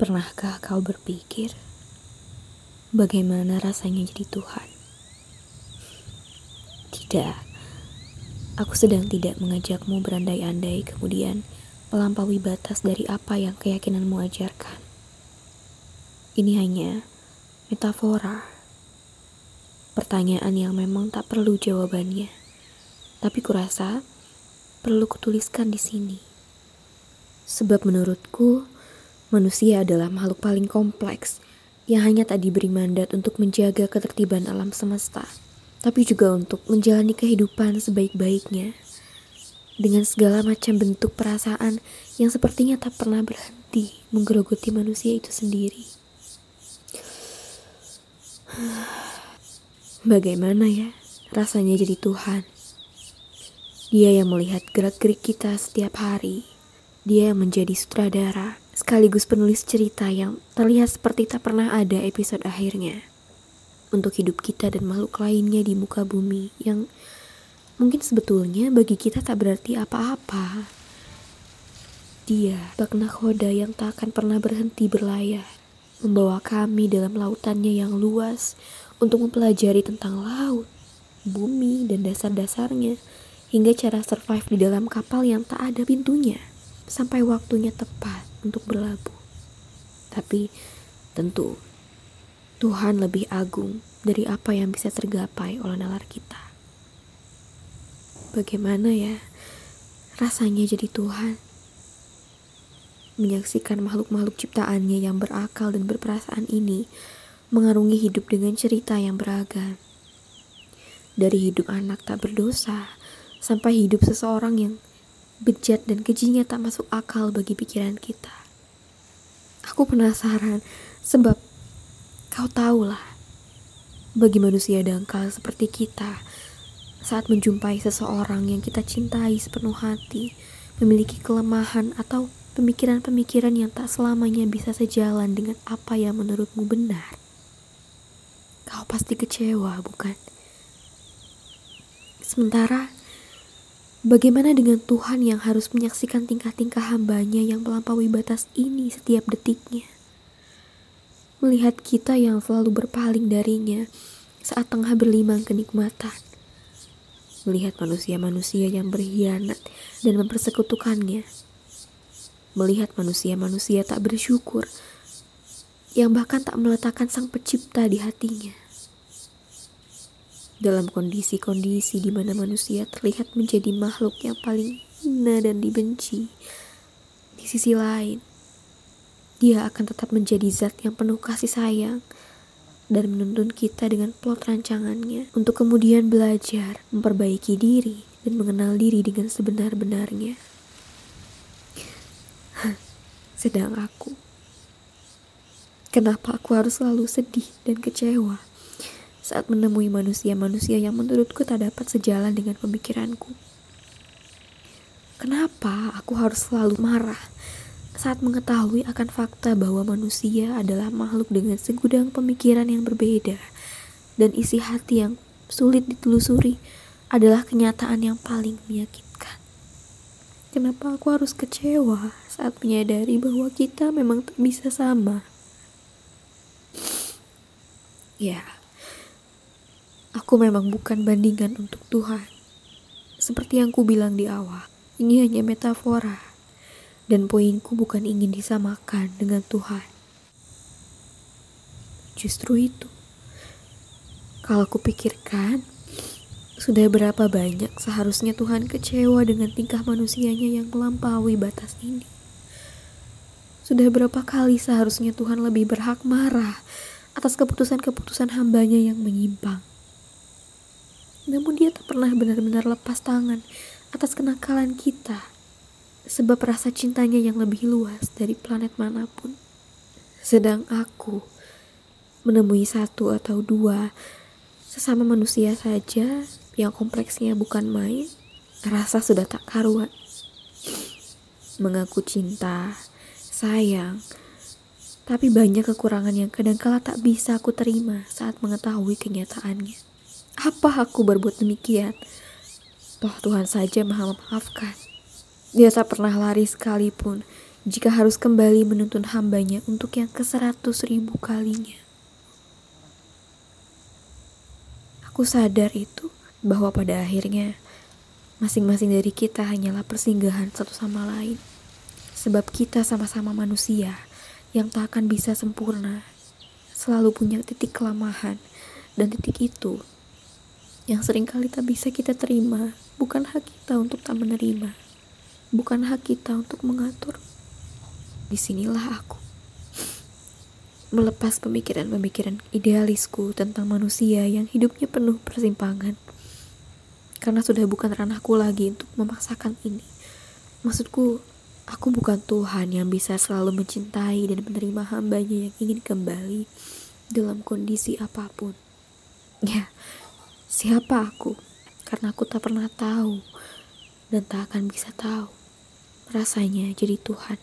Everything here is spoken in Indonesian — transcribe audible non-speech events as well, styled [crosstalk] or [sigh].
Pernahkah kau berpikir bagaimana rasanya jadi Tuhan? Tidak, aku sedang tidak mengajakmu berandai-andai kemudian melampaui batas dari apa yang keyakinanmu ajarkan. Ini hanya metafora, pertanyaan yang memang tak perlu jawabannya, tapi kurasa perlu kutuliskan di sini. Sebab menurutku, Manusia adalah makhluk paling kompleks yang hanya tak diberi mandat untuk menjaga ketertiban alam semesta, tapi juga untuk menjalani kehidupan sebaik-baiknya dengan segala macam bentuk perasaan yang sepertinya tak pernah berhenti menggerogoti manusia itu sendiri. [sighs] Bagaimana ya rasanya jadi Tuhan? Dia yang melihat gerak-gerik kita setiap hari. Dia yang menjadi sutradara sekaligus penulis cerita yang terlihat seperti tak pernah ada episode akhirnya. Untuk hidup kita dan makhluk lainnya di muka bumi yang mungkin sebetulnya bagi kita tak berarti apa-apa. Dia, bak nakoda yang tak akan pernah berhenti berlayar, membawa kami dalam lautannya yang luas untuk mempelajari tentang laut, bumi, dan dasar-dasarnya, hingga cara survive di dalam kapal yang tak ada pintunya, sampai waktunya tepat untuk berlabuh. Tapi tentu Tuhan lebih agung dari apa yang bisa tergapai oleh nalar kita. Bagaimana ya rasanya jadi Tuhan? Menyaksikan makhluk-makhluk ciptaannya yang berakal dan berperasaan ini mengarungi hidup dengan cerita yang beragam. Dari hidup anak tak berdosa sampai hidup seseorang yang bejat dan kejinya tak masuk akal bagi pikiran kita. Aku penasaran sebab kau tahulah bagi manusia dangkal seperti kita saat menjumpai seseorang yang kita cintai sepenuh hati, memiliki kelemahan atau pemikiran-pemikiran yang tak selamanya bisa sejalan dengan apa yang menurutmu benar. Kau pasti kecewa, bukan? Sementara Bagaimana dengan Tuhan yang harus menyaksikan tingkah-tingkah hambanya yang melampaui batas ini setiap detiknya? Melihat kita yang selalu berpaling darinya saat tengah berlimang kenikmatan. Melihat manusia-manusia yang berkhianat dan mempersekutukannya. Melihat manusia-manusia tak bersyukur yang bahkan tak meletakkan sang pencipta di hatinya dalam kondisi-kondisi di mana manusia terlihat menjadi makhluk yang paling hina dan dibenci. Di sisi lain, dia akan tetap menjadi zat yang penuh kasih sayang dan menuntun kita dengan plot rancangannya untuk kemudian belajar, memperbaiki diri, dan mengenal diri dengan sebenar-benarnya. [laughs] Sedang aku, kenapa aku harus selalu sedih dan kecewa? Saat menemui manusia-manusia yang menurutku tak dapat sejalan dengan pemikiranku. Kenapa aku harus selalu marah saat mengetahui akan fakta bahwa manusia adalah makhluk dengan segudang pemikiran yang berbeda dan isi hati yang sulit ditelusuri adalah kenyataan yang paling menyakitkan. Kenapa aku harus kecewa saat menyadari bahwa kita memang bisa sama? Ya, Aku memang bukan bandingan untuk Tuhan. Seperti yang ku bilang di awal, ini hanya metafora. Dan poinku bukan ingin disamakan dengan Tuhan. Justru itu. Kalau ku pikirkan, sudah berapa banyak seharusnya Tuhan kecewa dengan tingkah manusianya yang melampaui batas ini. Sudah berapa kali seharusnya Tuhan lebih berhak marah atas keputusan-keputusan hambanya yang menyimpang. Namun dia tak pernah benar-benar lepas tangan atas kenakalan kita. Sebab rasa cintanya yang lebih luas dari planet mana pun. Sedang aku menemui satu atau dua sesama manusia saja yang kompleksnya bukan main, rasa sudah tak karuan. Mengaku cinta, sayang, tapi banyak kekurangan yang kadangkala tak bisa aku terima saat mengetahui kenyataannya. Apa aku berbuat demikian? Toh Tuhan saja maha memaafkan. Dia tak pernah lari sekalipun jika harus kembali menuntun hambanya untuk yang ke seratus ribu kalinya. Aku sadar itu, bahwa pada akhirnya masing-masing dari kita hanyalah persinggahan satu sama lain. Sebab kita sama-sama manusia yang tak akan bisa sempurna, selalu punya titik kelemahan, dan titik itu yang sering kali tak bisa kita terima, bukan hak kita untuk tak menerima, bukan hak kita untuk mengatur. Di sinilah aku melepas pemikiran-pemikiran idealisku tentang manusia yang hidupnya penuh persimpangan. Karena sudah bukan ranahku lagi untuk memaksakan ini. Maksudku, Aku bukan Tuhan yang bisa selalu mencintai dan menerima hambanya yang ingin kembali dalam kondisi apa pun. Ya, siapa aku? Karena aku tak pernah tahu dan tak akan bisa tahu rasanya jadi Tuhan.